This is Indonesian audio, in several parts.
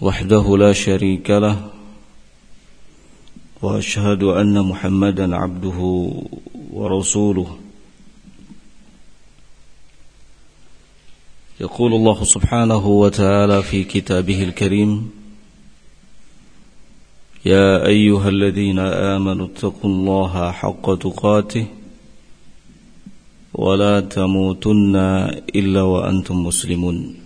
وحده لا شريك له وأشهد أن محمدا عبده ورسوله. يقول الله سبحانه وتعالى في كتابه الكريم يا أيها الذين آمنوا اتقوا الله حق تقاته ولا تموتن إلا وأنتم مسلمون.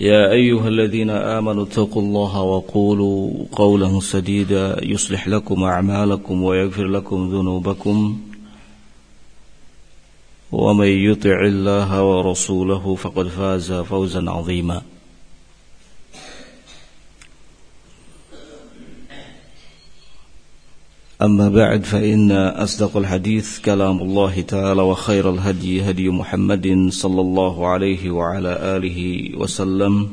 يا أيها الذين آمنوا اتقوا الله وقولوا قولا سديدا يصلح لكم أعمالكم ويغفر لكم ذنوبكم. ومن يطع الله ورسوله فقد فاز فوزا عظيما. أما بعد فإن أصدق الحديث كلام الله تعالى وخير الهدي هدي محمد صلى الله عليه وعلى آله وسلم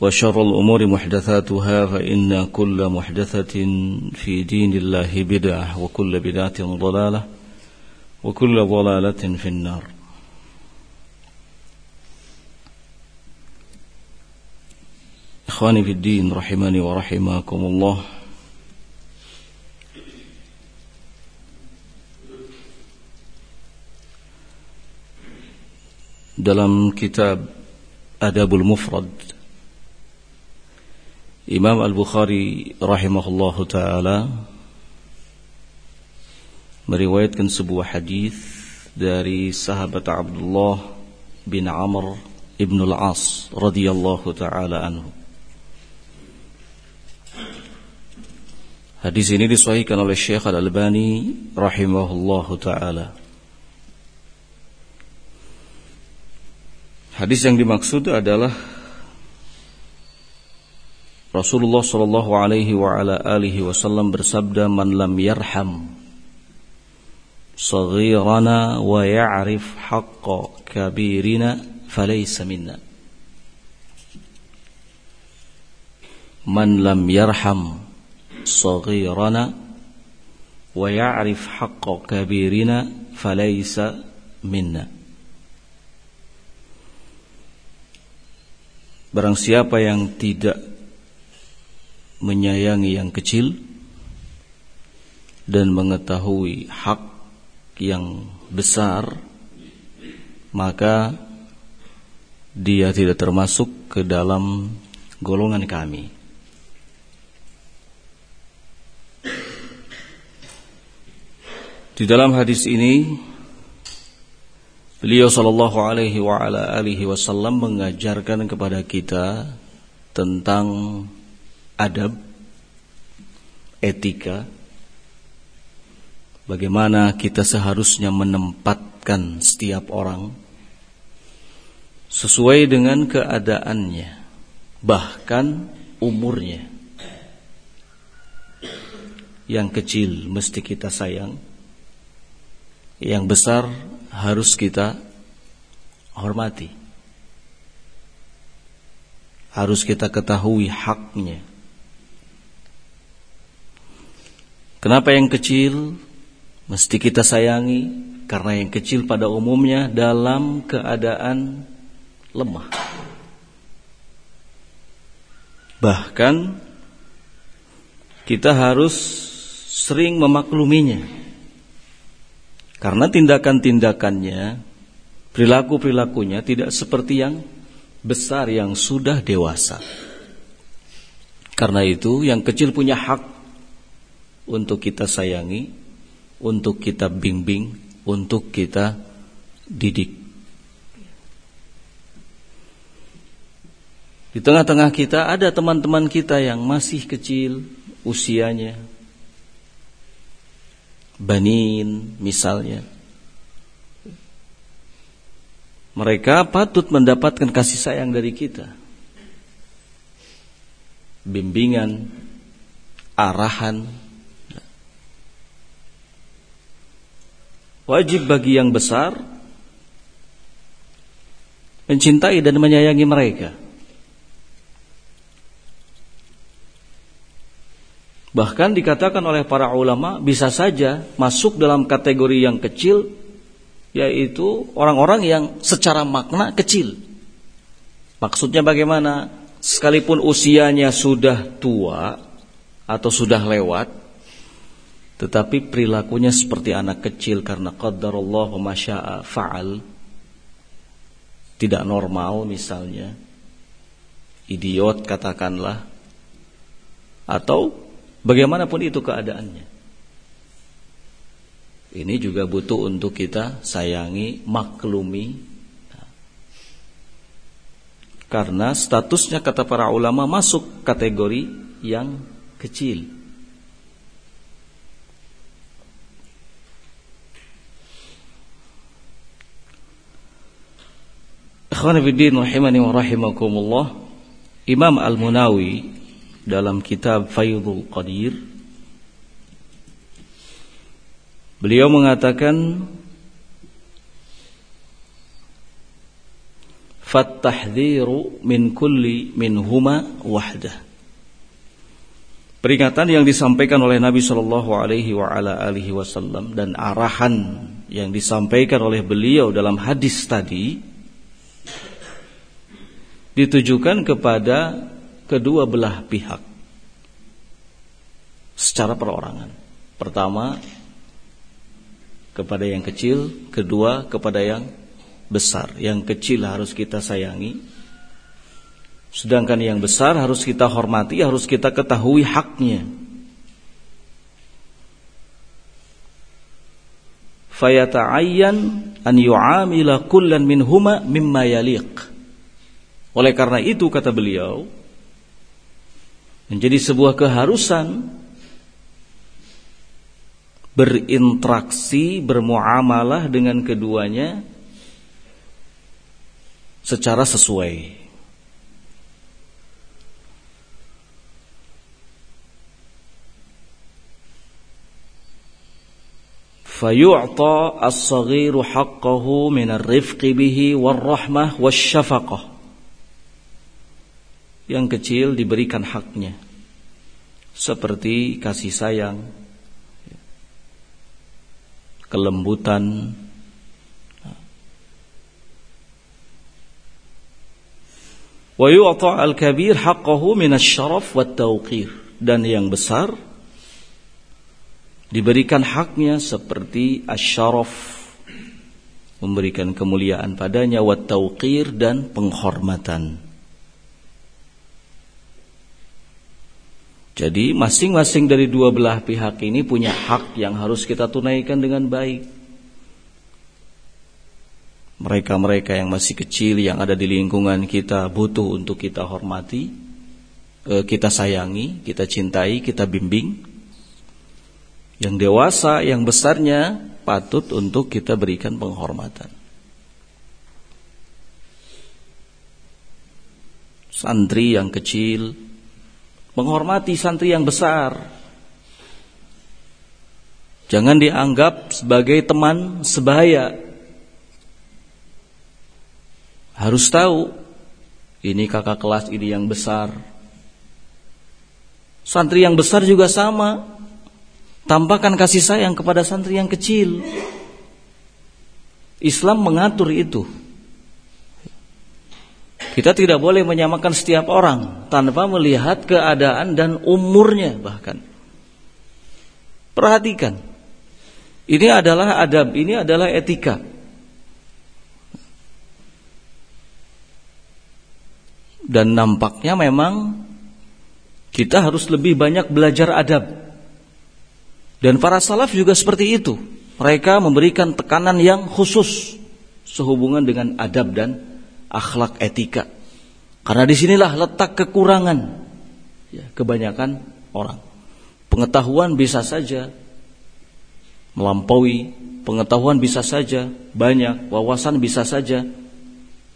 وشر الأمور محدثاتها فإن كل محدثة في دين الله بدعة وكل بدعة ضلالة وكل ضلالة في النار. Ikhwani fi din rahimani wa rahimakumullah Dalam kitab Adabul Mufrad Imam Al-Bukhari rahimahullahu taala meriwayatkan sebuah hadis dari sahabat Abdullah bin Amr ibn al-As radhiyallahu taala anhu Hadis ini disahihkan oleh Syekh Al-Albani rahimahullahu taala. Hadis yang dimaksud adalah Rasulullah sallallahu alaihi wa ala alihi wasallam bersabda man lam yarham saghirana wa ya'rif haqqa kabirina falaysa minna Man lam yarham صغيرنا ويعرف حق كبيرنا فليس منا Barang siapa yang tidak menyayangi yang kecil dan mengetahui hak yang besar maka dia tidak termasuk ke dalam golongan kami. Di dalam hadis ini beliau sallallahu alaihi wa ala alihi wasallam mengajarkan kepada kita tentang adab etika bagaimana kita seharusnya menempatkan setiap orang sesuai dengan keadaannya bahkan umurnya. Yang kecil mesti kita sayang yang besar harus kita hormati. Harus kita ketahui haknya. Kenapa yang kecil mesti kita sayangi? Karena yang kecil pada umumnya dalam keadaan lemah. Bahkan kita harus sering memakluminya karena tindakan-tindakannya, perilaku-perilakunya tidak seperti yang besar yang sudah dewasa. Karena itu yang kecil punya hak untuk kita sayangi, untuk kita bimbing, untuk kita didik. Di tengah-tengah kita ada teman-teman kita yang masih kecil usianya. Banin misalnya. Mereka patut mendapatkan kasih sayang dari kita. Bimbingan, arahan. Wajib bagi yang besar mencintai dan menyayangi mereka. Bahkan dikatakan oleh para ulama bisa saja masuk dalam kategori yang kecil yaitu orang-orang yang secara makna kecil. Maksudnya bagaimana? Sekalipun usianya sudah tua atau sudah lewat tetapi perilakunya seperti anak kecil karena qadarullah wa masya'a fa'al tidak normal misalnya idiot katakanlah atau Bagaimanapun itu keadaannya. Ini juga butuh untuk kita sayangi, maklumi. Karena statusnya kata para ulama masuk kategori yang kecil. Rahimakumullah. Imam Al-Munawi dalam kitab Faidul Qadir. Beliau mengatakan Fattahdhiru min kulli min huma wahdah. Peringatan yang disampaikan oleh Nabi Shallallahu Alaihi Wasallam dan arahan yang disampaikan oleh beliau dalam hadis tadi ditujukan kepada kedua belah pihak secara perorangan. Pertama kepada yang kecil, kedua kepada yang besar. Yang kecil harus kita sayangi, sedangkan yang besar harus kita hormati, harus kita ketahui haknya. Fayata'ayyan an yu'amila kullan minhuma mimma yaliq. Oleh karena itu kata beliau, menjadi sebuah keharusan. Berinteraksi, bermuamalah dengan keduanya secara sesuai. Fayu'ta as-saghiru haqqahu min ar-rifqi bihi war-rahmah wasyafaqah yang kecil diberikan haknya seperti kasih sayang kelembutan wa al-kabir min asy-syaraf wat tawqir dan yang besar diberikan haknya seperti asyaraf memberikan kemuliaan padanya tawqir dan penghormatan Jadi masing-masing dari dua belah pihak ini punya hak yang harus kita tunaikan dengan baik. Mereka-mereka yang masih kecil yang ada di lingkungan kita butuh untuk kita hormati, eh, kita sayangi, kita cintai, kita bimbing. Yang dewasa, yang besarnya patut untuk kita berikan penghormatan. Santri yang kecil menghormati santri yang besar. Jangan dianggap sebagai teman sebaya. Harus tahu ini kakak kelas ini yang besar. Santri yang besar juga sama. Tampakkan kasih sayang kepada santri yang kecil. Islam mengatur itu. Kita tidak boleh menyamakan setiap orang tanpa melihat keadaan dan umurnya bahkan. Perhatikan. Ini adalah adab, ini adalah etika. Dan nampaknya memang kita harus lebih banyak belajar adab. Dan para salaf juga seperti itu. Mereka memberikan tekanan yang khusus sehubungan dengan adab dan akhlak etika. Karena di sinilah letak kekurangan ya, kebanyakan orang. Pengetahuan bisa saja melampaui, pengetahuan bisa saja banyak, wawasan bisa saja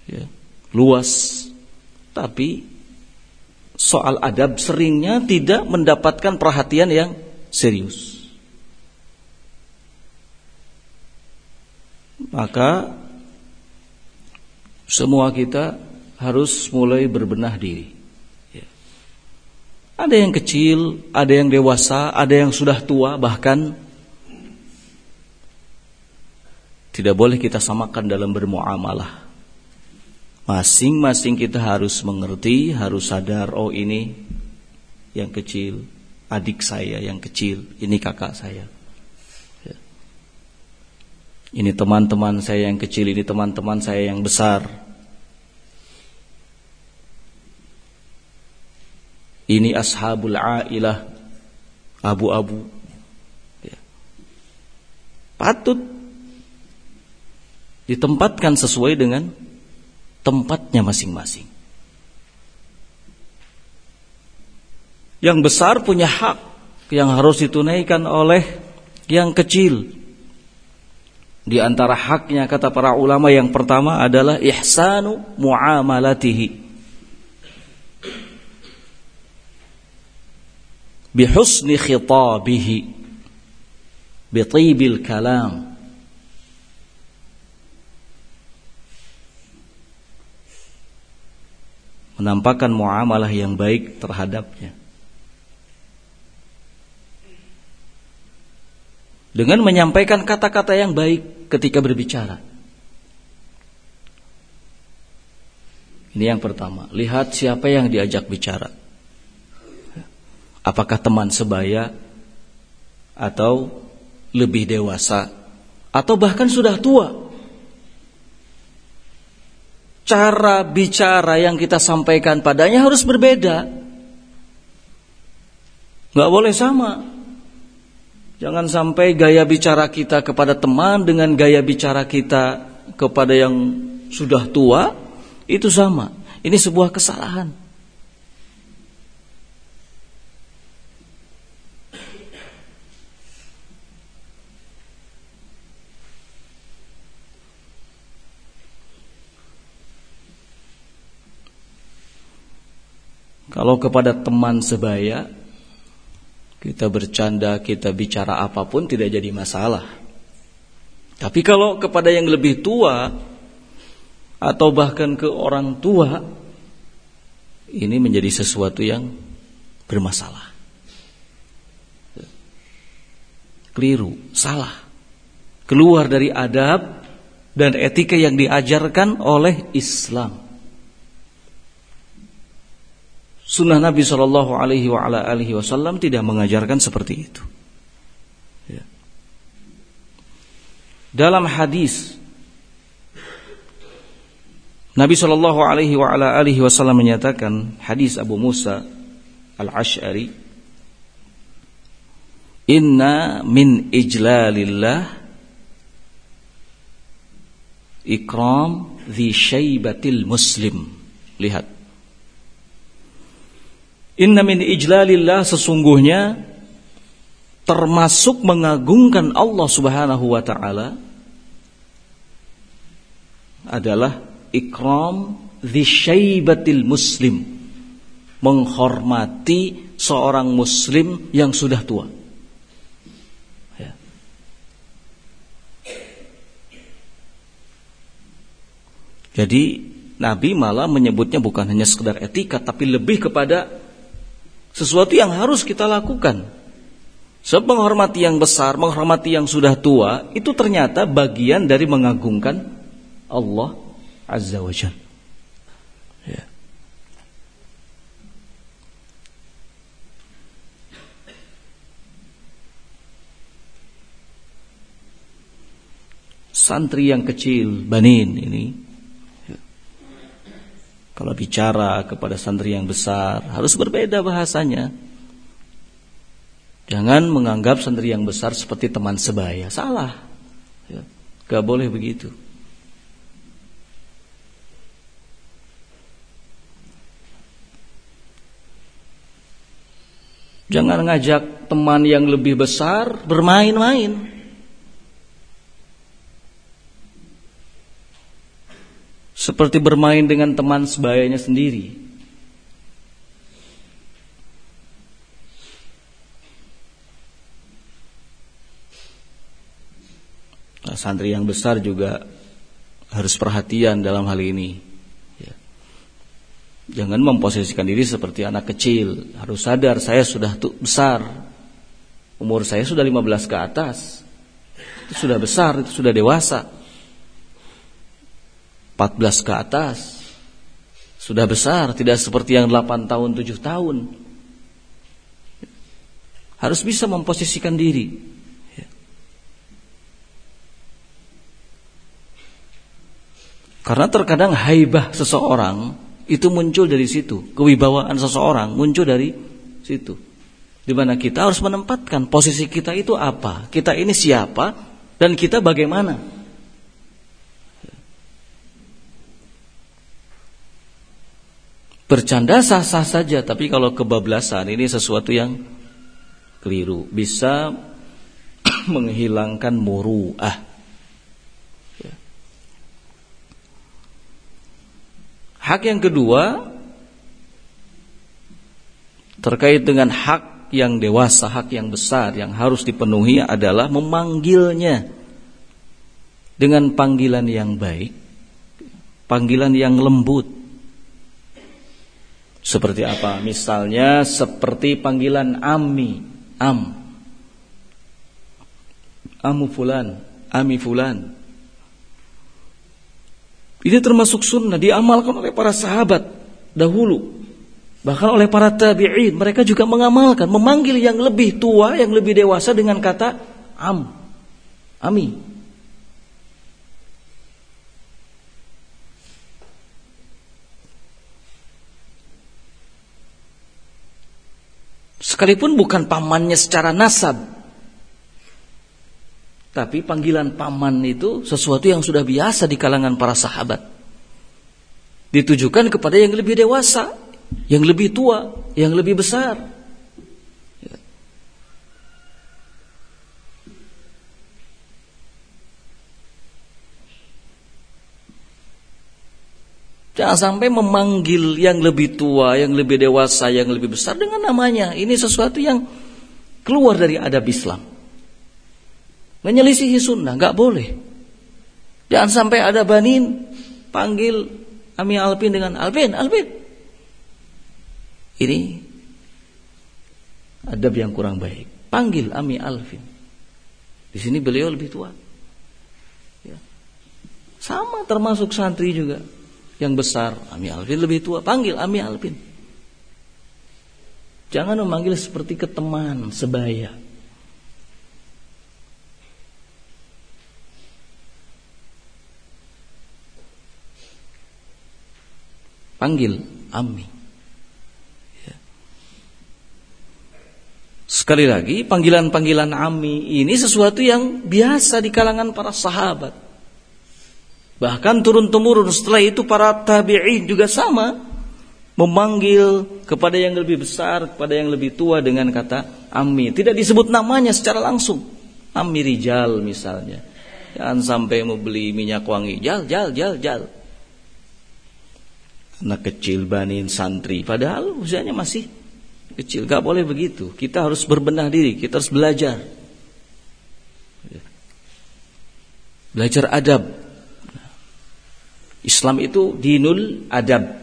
ya, luas, tapi soal adab seringnya tidak mendapatkan perhatian yang serius. Maka semua kita harus mulai berbenah diri. Ya. Ada yang kecil, ada yang dewasa, ada yang sudah tua, bahkan tidak boleh kita samakan dalam bermuamalah. Masing-masing kita harus mengerti, harus sadar, oh ini yang kecil, adik saya yang kecil, ini kakak saya. Ini teman-teman saya yang kecil, ini teman-teman saya yang besar. Ini ashabul ailah, abu-abu. Ya. Patut ditempatkan sesuai dengan tempatnya masing-masing. Yang besar punya hak yang harus ditunaikan oleh yang kecil. Di antara haknya kata para ulama yang pertama adalah ihsanu muamalatihi. Bihusni khitabihi. Bitibil kalam. Menampakkan muamalah yang baik terhadapnya. dengan menyampaikan kata-kata yang baik ketika berbicara. Ini yang pertama, lihat siapa yang diajak bicara. Apakah teman sebaya atau lebih dewasa atau bahkan sudah tua. Cara bicara yang kita sampaikan padanya harus berbeda. Gak boleh sama. Jangan sampai gaya bicara kita kepada teman dengan gaya bicara kita kepada yang sudah tua itu sama. Ini sebuah kesalahan. Kalau kepada teman sebaya kita bercanda, kita bicara apa pun tidak jadi masalah. Tapi kalau kepada yang lebih tua atau bahkan ke orang tua ini menjadi sesuatu yang bermasalah. Keliru, salah. Keluar dari adab dan etika yang diajarkan oleh Islam. Sunnah Nabi Shallallahu Alaihi Wasallam tidak mengajarkan seperti itu. Ya. Dalam hadis Nabi Shallallahu Alaihi Wasallam menyatakan hadis Abu Musa al Ashari, Inna min ijlalillah ikram di syaibatil muslim. Lihat Inna min ijlalillah sesungguhnya termasuk mengagungkan Allah Subhanahu wa taala adalah ikram syaibatil muslim menghormati seorang muslim yang sudah tua ya. jadi Nabi malah menyebutnya bukan hanya sekedar etika tapi lebih kepada sesuatu yang harus kita lakukan. Sebab menghormati yang besar, menghormati yang sudah tua, itu ternyata bagian dari mengagungkan Allah Azza wa Jal. Ya. Santri yang kecil, banin ini. Kalau bicara kepada santri yang besar harus berbeda bahasanya. Jangan menganggap santri yang besar seperti teman sebaya. Salah. Ya. Gak boleh begitu. Jangan ngajak teman yang lebih besar bermain-main. Seperti bermain dengan teman sebayanya sendiri. Nah, santri yang besar juga harus perhatian dalam hal ini. Jangan memposisikan diri seperti anak kecil. Harus sadar saya sudah besar. Umur saya sudah 15 ke atas. Itu sudah besar, itu sudah dewasa. 14 ke atas. Sudah besar, tidak seperti yang 8 tahun, 7 tahun. Harus bisa memposisikan diri. Karena terkadang haibah seseorang itu muncul dari situ. Kewibawaan seseorang muncul dari situ. Di mana kita harus menempatkan posisi kita itu apa? Kita ini siapa dan kita bagaimana? Bercanda sah-sah saja, tapi kalau kebablasan ini sesuatu yang keliru, bisa menghilangkan muruah. Hak yang kedua terkait dengan hak yang dewasa, hak yang besar yang harus dipenuhi adalah memanggilnya dengan panggilan yang baik, panggilan yang lembut. Seperti apa? Misalnya seperti panggilan ami, am. Amu fulan, ami fulan. Ini termasuk sunnah diamalkan oleh para sahabat dahulu. Bahkan oleh para tabi'in mereka juga mengamalkan memanggil yang lebih tua, yang lebih dewasa dengan kata am. Ami. Sekalipun bukan pamannya secara nasab, tapi panggilan paman itu sesuatu yang sudah biasa di kalangan para sahabat. Ditujukan kepada yang lebih dewasa, yang lebih tua, yang lebih besar. Jangan sampai memanggil yang lebih tua, yang lebih dewasa, yang lebih besar dengan namanya. Ini sesuatu yang keluar dari adab Islam. Menyelisihi sunnah, nggak boleh. Jangan sampai ada banin panggil Ami Alpin dengan Alpin, Alpin. Ini adab yang kurang baik. Panggil Ami Alvin. Di sini beliau lebih tua. Ya. Sama termasuk santri juga. Yang besar, Ami Alvin lebih tua. Panggil Ami Alvin. Jangan memanggil seperti ke teman sebaya. Panggil Ami. Ya. Sekali lagi, panggilan-panggilan Ami ini sesuatu yang biasa di kalangan para sahabat. Bahkan turun-temurun setelah itu para tabi'in juga sama. Memanggil kepada yang lebih besar, kepada yang lebih tua dengan kata Ami. Tidak disebut namanya secara langsung. Ami Rijal misalnya. Jangan sampai mau beli minyak wangi. Jal, jal, jal, jal anak kecil banin santri padahal usianya masih kecil gak boleh begitu kita harus berbenah diri kita harus belajar belajar adab Islam itu dinul adab.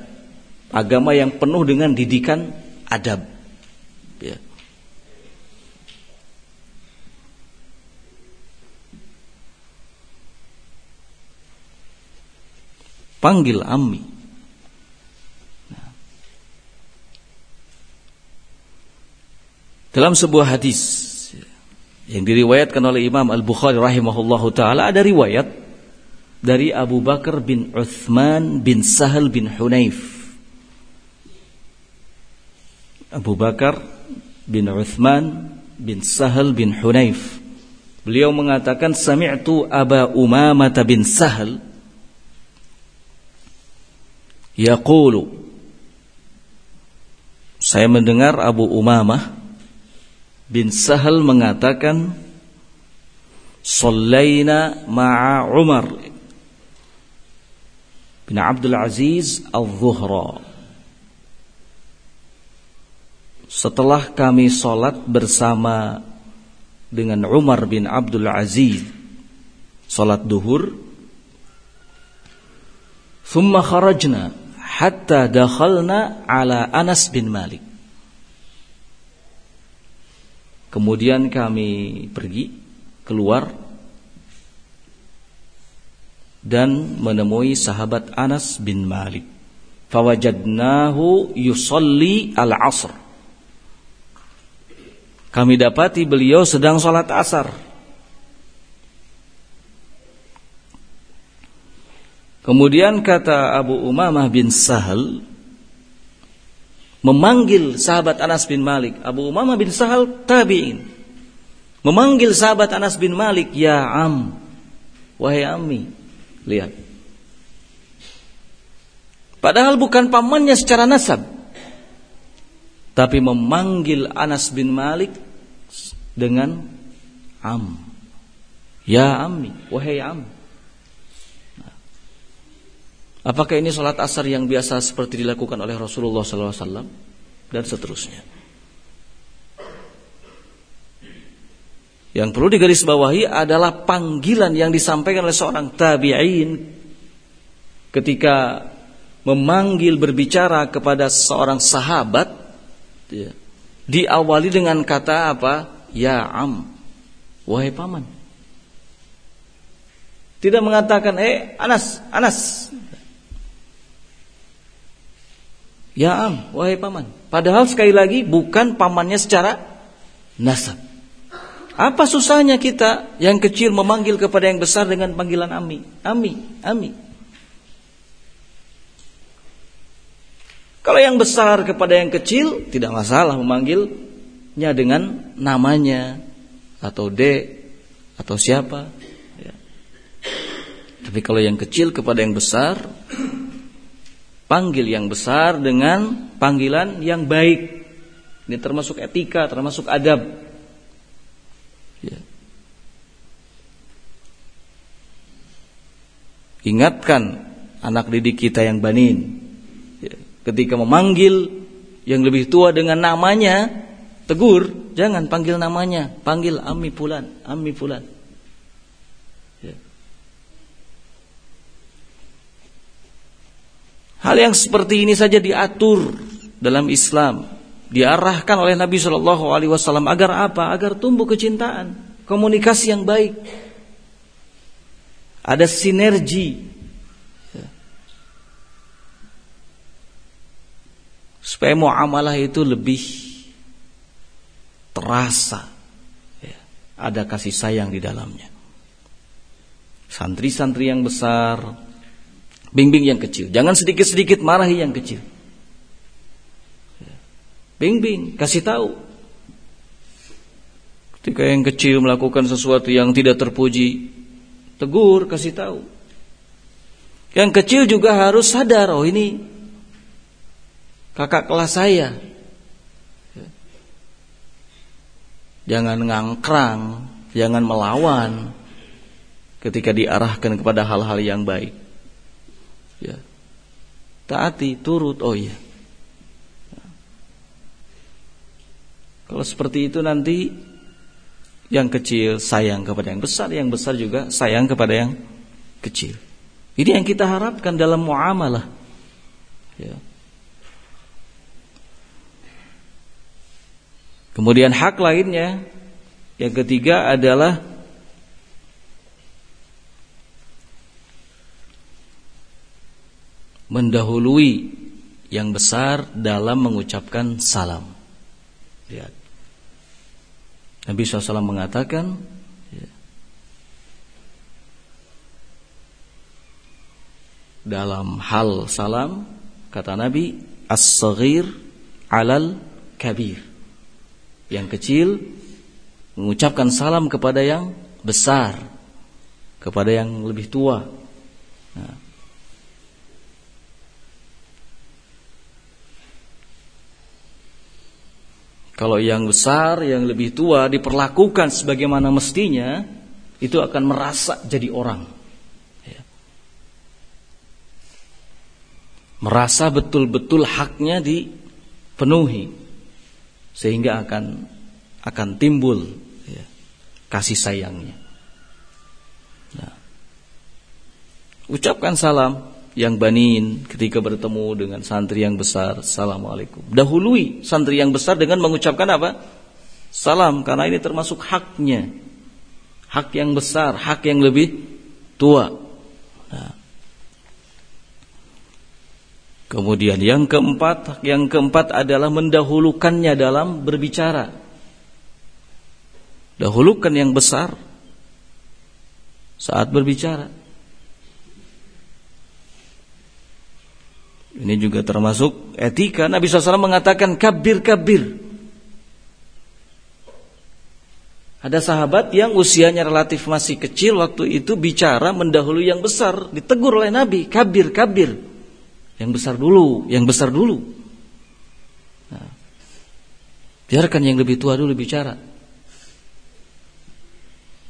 Agama yang penuh dengan didikan adab. Ya. panggil Ami. Dalam sebuah hadis yang diriwayatkan oleh Imam Al-Bukhari rahimahullahu taala ada riwayat dari Abu Bakar bin Uthman bin Sahal bin Hunayf. Abu Bakar bin Uthman bin Sahal bin Hunayf. Beliau mengatakan sami'tu Aba Umamah bin Sahal yaqulu. Saya mendengar Abu Umamah bin Sahal mengatakan Sallaina ma'a Umar bin Abdul Aziz Al-Zuhra. Setelah kami sholat bersama dengan Umar bin Abdul Aziz Sholat duhur Thumma kharajna Hatta dakhalna ala Anas bin Malik. Kemudian kami pergi keluar dan menemui sahabat Anas bin Malik. Fawajadnahu yusalli al-asr. Kami dapati beliau sedang sholat asar. Kemudian kata Abu Umamah bin Sahal memanggil sahabat Anas bin Malik. Abu Umamah bin Sahal tabi'in. Memanggil sahabat Anas bin Malik, "Ya am, wahai ammi." Lihat. Padahal bukan pamannya secara nasab. Tapi memanggil Anas bin Malik dengan am. Ya ammi, wahai am. Apakah ini sholat asar yang biasa seperti dilakukan oleh Rasulullah SAW dan seterusnya? Yang perlu digarisbawahi adalah panggilan yang disampaikan oleh seorang tabi'in ketika memanggil berbicara kepada seorang sahabat ya, diawali dengan kata apa? Ya am, wahai paman. Tidak mengatakan, eh Anas, Anas, Ya am, wahai paman. Padahal sekali lagi bukan pamannya secara nasab. Apa susahnya kita yang kecil memanggil kepada yang besar dengan panggilan ami? Ami, ami. Kalau yang besar kepada yang kecil tidak masalah memanggilnya dengan namanya atau de atau siapa. Ya. Tapi kalau yang kecil kepada yang besar panggil yang besar dengan panggilan yang baik. Ini termasuk etika, termasuk adab. Ya. Ingatkan anak didik kita yang banin. Ya. Ketika memanggil yang lebih tua dengan namanya, tegur, jangan panggil namanya, panggil Ami Fulan, Ami Fulan. Hal yang seperti ini saja diatur dalam Islam, diarahkan oleh Nabi Shallallahu Alaihi Wasallam agar apa? Agar tumbuh kecintaan, komunikasi yang baik, ada sinergi, supaya muamalah itu lebih terasa, ya. ada kasih sayang di dalamnya. Santri-santri yang besar, Bimbing yang kecil. Jangan sedikit-sedikit marahi yang kecil. Bimbing, kasih tahu. Ketika yang kecil melakukan sesuatu yang tidak terpuji, tegur, kasih tahu. Yang kecil juga harus sadar, oh ini kakak kelas saya. Jangan ngangkrang, jangan melawan ketika diarahkan kepada hal-hal yang baik ya taati turut oh iya kalau seperti itu nanti yang kecil sayang kepada yang besar yang besar juga sayang kepada yang kecil ini yang kita harapkan dalam muamalah ya Kemudian hak lainnya yang ketiga adalah mendahului yang besar dalam mengucapkan salam. Lihat. Nabi SAW mengatakan, ya, dalam hal salam, kata Nabi, as-saghir alal kabir. Yang kecil mengucapkan salam kepada yang besar, kepada yang lebih tua. Nah. Kalau yang besar, yang lebih tua diperlakukan sebagaimana mestinya, itu akan merasa jadi orang. Ya. Merasa betul-betul haknya dipenuhi, sehingga akan akan timbul ya, kasih sayangnya. Nah. Ucapkan salam, yang banin ketika bertemu dengan santri yang besar, Assalamualaikum. Dahului santri yang besar dengan mengucapkan apa? Salam, karena ini termasuk haknya. Hak yang besar, hak yang lebih tua. Nah. Kemudian yang keempat, yang keempat adalah mendahulukannya dalam berbicara. Dahulukan yang besar saat berbicara. Ini juga termasuk etika. Nabi SAW mengatakan kabir-kabir. Ada sahabat yang usianya relatif masih kecil waktu itu bicara mendahului yang besar. Ditegur oleh Nabi, kabir-kabir. Yang besar dulu, yang besar dulu. Nah, biarkan yang lebih tua dulu bicara.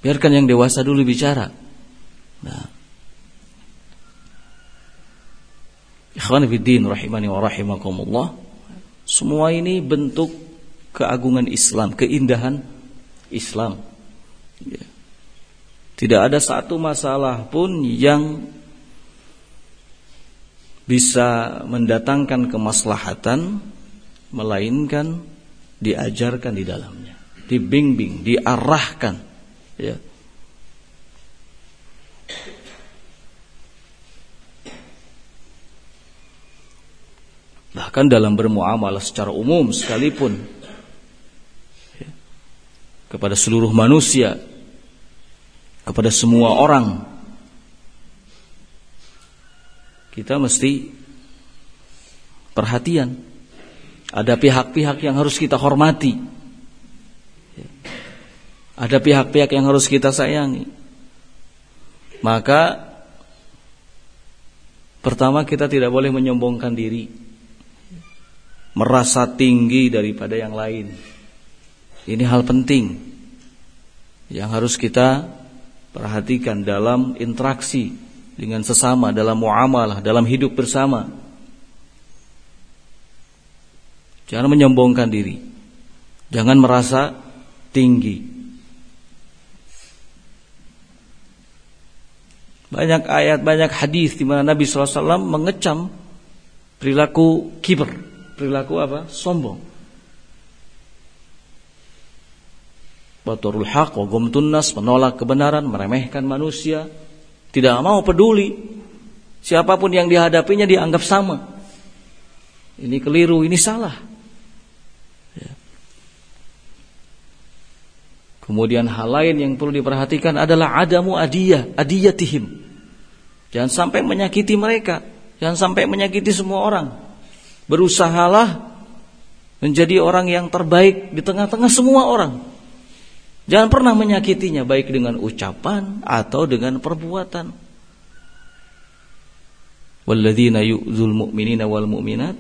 Biarkan yang dewasa dulu bicara. Nah, Ikhwan fiddin rahimani wa rahimakumullah. Semua ini bentuk keagungan Islam, keindahan Islam. Ya. Tidak ada satu masalah pun yang bisa mendatangkan kemaslahatan melainkan diajarkan di dalamnya, dibimbing, diarahkan ya. Bahkan dalam bermuamalah secara umum sekalipun. Kepada seluruh manusia. Kepada semua orang. Kita mesti perhatian. Ada pihak-pihak yang harus kita hormati. Ada pihak-pihak yang harus kita sayangi. Maka pertama kita tidak boleh menyombongkan diri merasa tinggi daripada yang lain. Ini hal penting yang harus kita perhatikan dalam interaksi dengan sesama, dalam muamalah, dalam hidup bersama. Jangan menyombongkan diri. Jangan merasa tinggi. Banyak ayat, banyak hadis di mana Nabi SAW mengecam perilaku kiber, perilaku apa? Sombong. Baturul haq wa nas menolak kebenaran, meremehkan manusia, tidak mau peduli. Siapa pun yang dihadapinya dianggap sama. Ini keliru, ini salah. Ya. Kemudian hal lain yang perlu diperhatikan adalah adamu adiyah, adiyatihim. Jangan sampai menyakiti mereka, jangan sampai menyakiti semua orang. Berusahalah menjadi orang yang terbaik di tengah-tengah semua orang. Jangan pernah menyakitinya baik dengan ucapan atau dengan perbuatan. Walladzina yu'dzul mu'minina wal mu'minat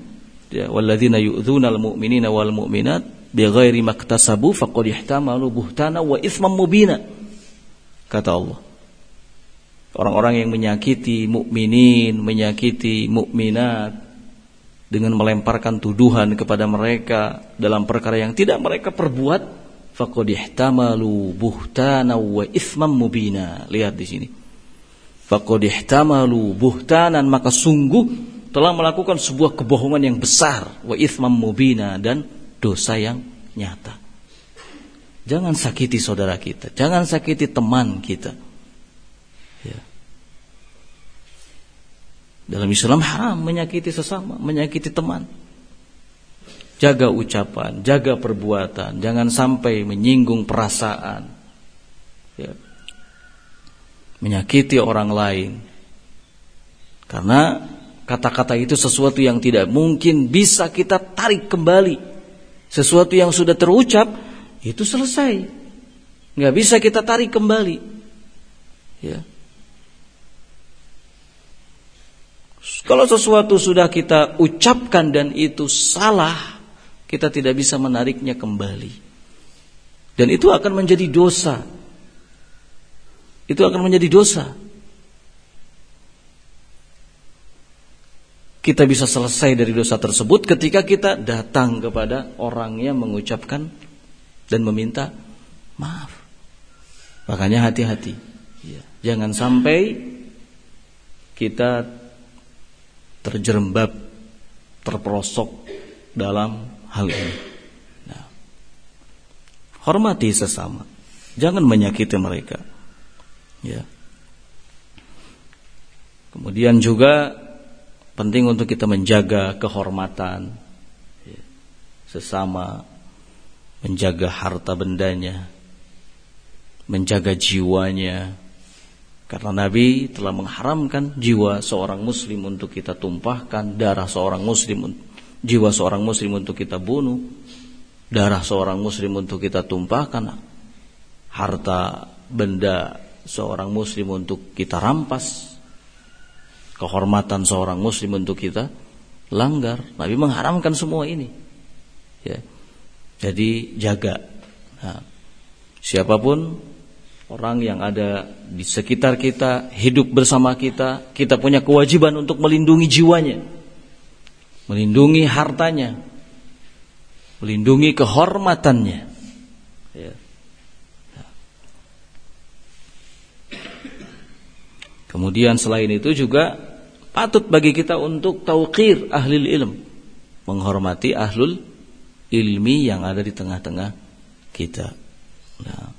ya walladzina yu'dzunal mu'minina wal mu'minat bighairi maktasabu faqad ihtamalu buhtana wa itsman mubina. Kata Allah. Orang-orang yang menyakiti mukminin, menyakiti mukminat dengan melemparkan tuduhan kepada mereka dalam perkara yang tidak mereka perbuat faqad ihtamalu buhtana wa ithman mubina. Lihat di sini. Faqad ihtamalu buhtanan maka sungguh telah melakukan sebuah kebohongan yang besar wa ithman mubina dan dosa yang nyata. Jangan sakiti saudara kita jangan sakiti teman kita ya dalam Islam haram menyakiti sesama, menyakiti teman. Jaga ucapan, jaga perbuatan, jangan sampai menyinggung perasaan. Ya. Menyakiti orang lain. Karena kata-kata itu sesuatu yang tidak mungkin bisa kita tarik kembali. Sesuatu yang sudah terucap itu selesai. Nggak bisa kita tarik kembali. Ya. Kalau sesuatu sudah kita ucapkan dan itu salah, kita tidak bisa menariknya kembali. Dan itu akan menjadi dosa. Itu akan menjadi dosa. Kita bisa selesai dari dosa tersebut ketika kita datang kepada orang yang mengucapkan dan meminta maaf. Makanya hati-hati. Ya. Jangan sampai kita terjerembab, terperosok dalam hal ini. Nah, hormati sesama, jangan menyakiti mereka. Ya. Kemudian juga Penting untuk kita menjaga kehormatan ya, sesama, menjaga harta bendanya, menjaga jiwanya. Karena Nabi telah mengharamkan jiwa seorang muslim untuk kita tumpahkan, darah seorang muslim, jiwa seorang muslim untuk kita bunuh, darah seorang muslim untuk kita tumpahkan, harta benda seorang muslim untuk kita rampas kehormatan seorang muslim untuk kita langgar. Nabi mengharamkan semua ini. Ya. Jadi jaga. Nah, siapa pun orang yang ada di sekitar kita, hidup bersama kita, kita punya kewajiban untuk melindungi jiwanya, melindungi hartanya, melindungi kehormatannya. Ya. Kemudian selain itu juga patut bagi kita untuk tauqir ahli ilm, menghormati ahlul ilmi yang ada di tengah-tengah kita. Nah,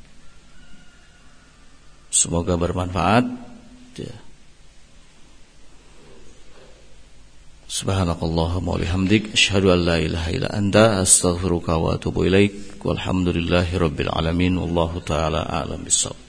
semoga bermanfaat. Ya. Subhanakallahumma wa bihamdik asyhadu an la ilaha illa anta astaghfiruka wa atubu ilaik walhamdulillahi rabbil alamin wallahu taala a'lam bissawab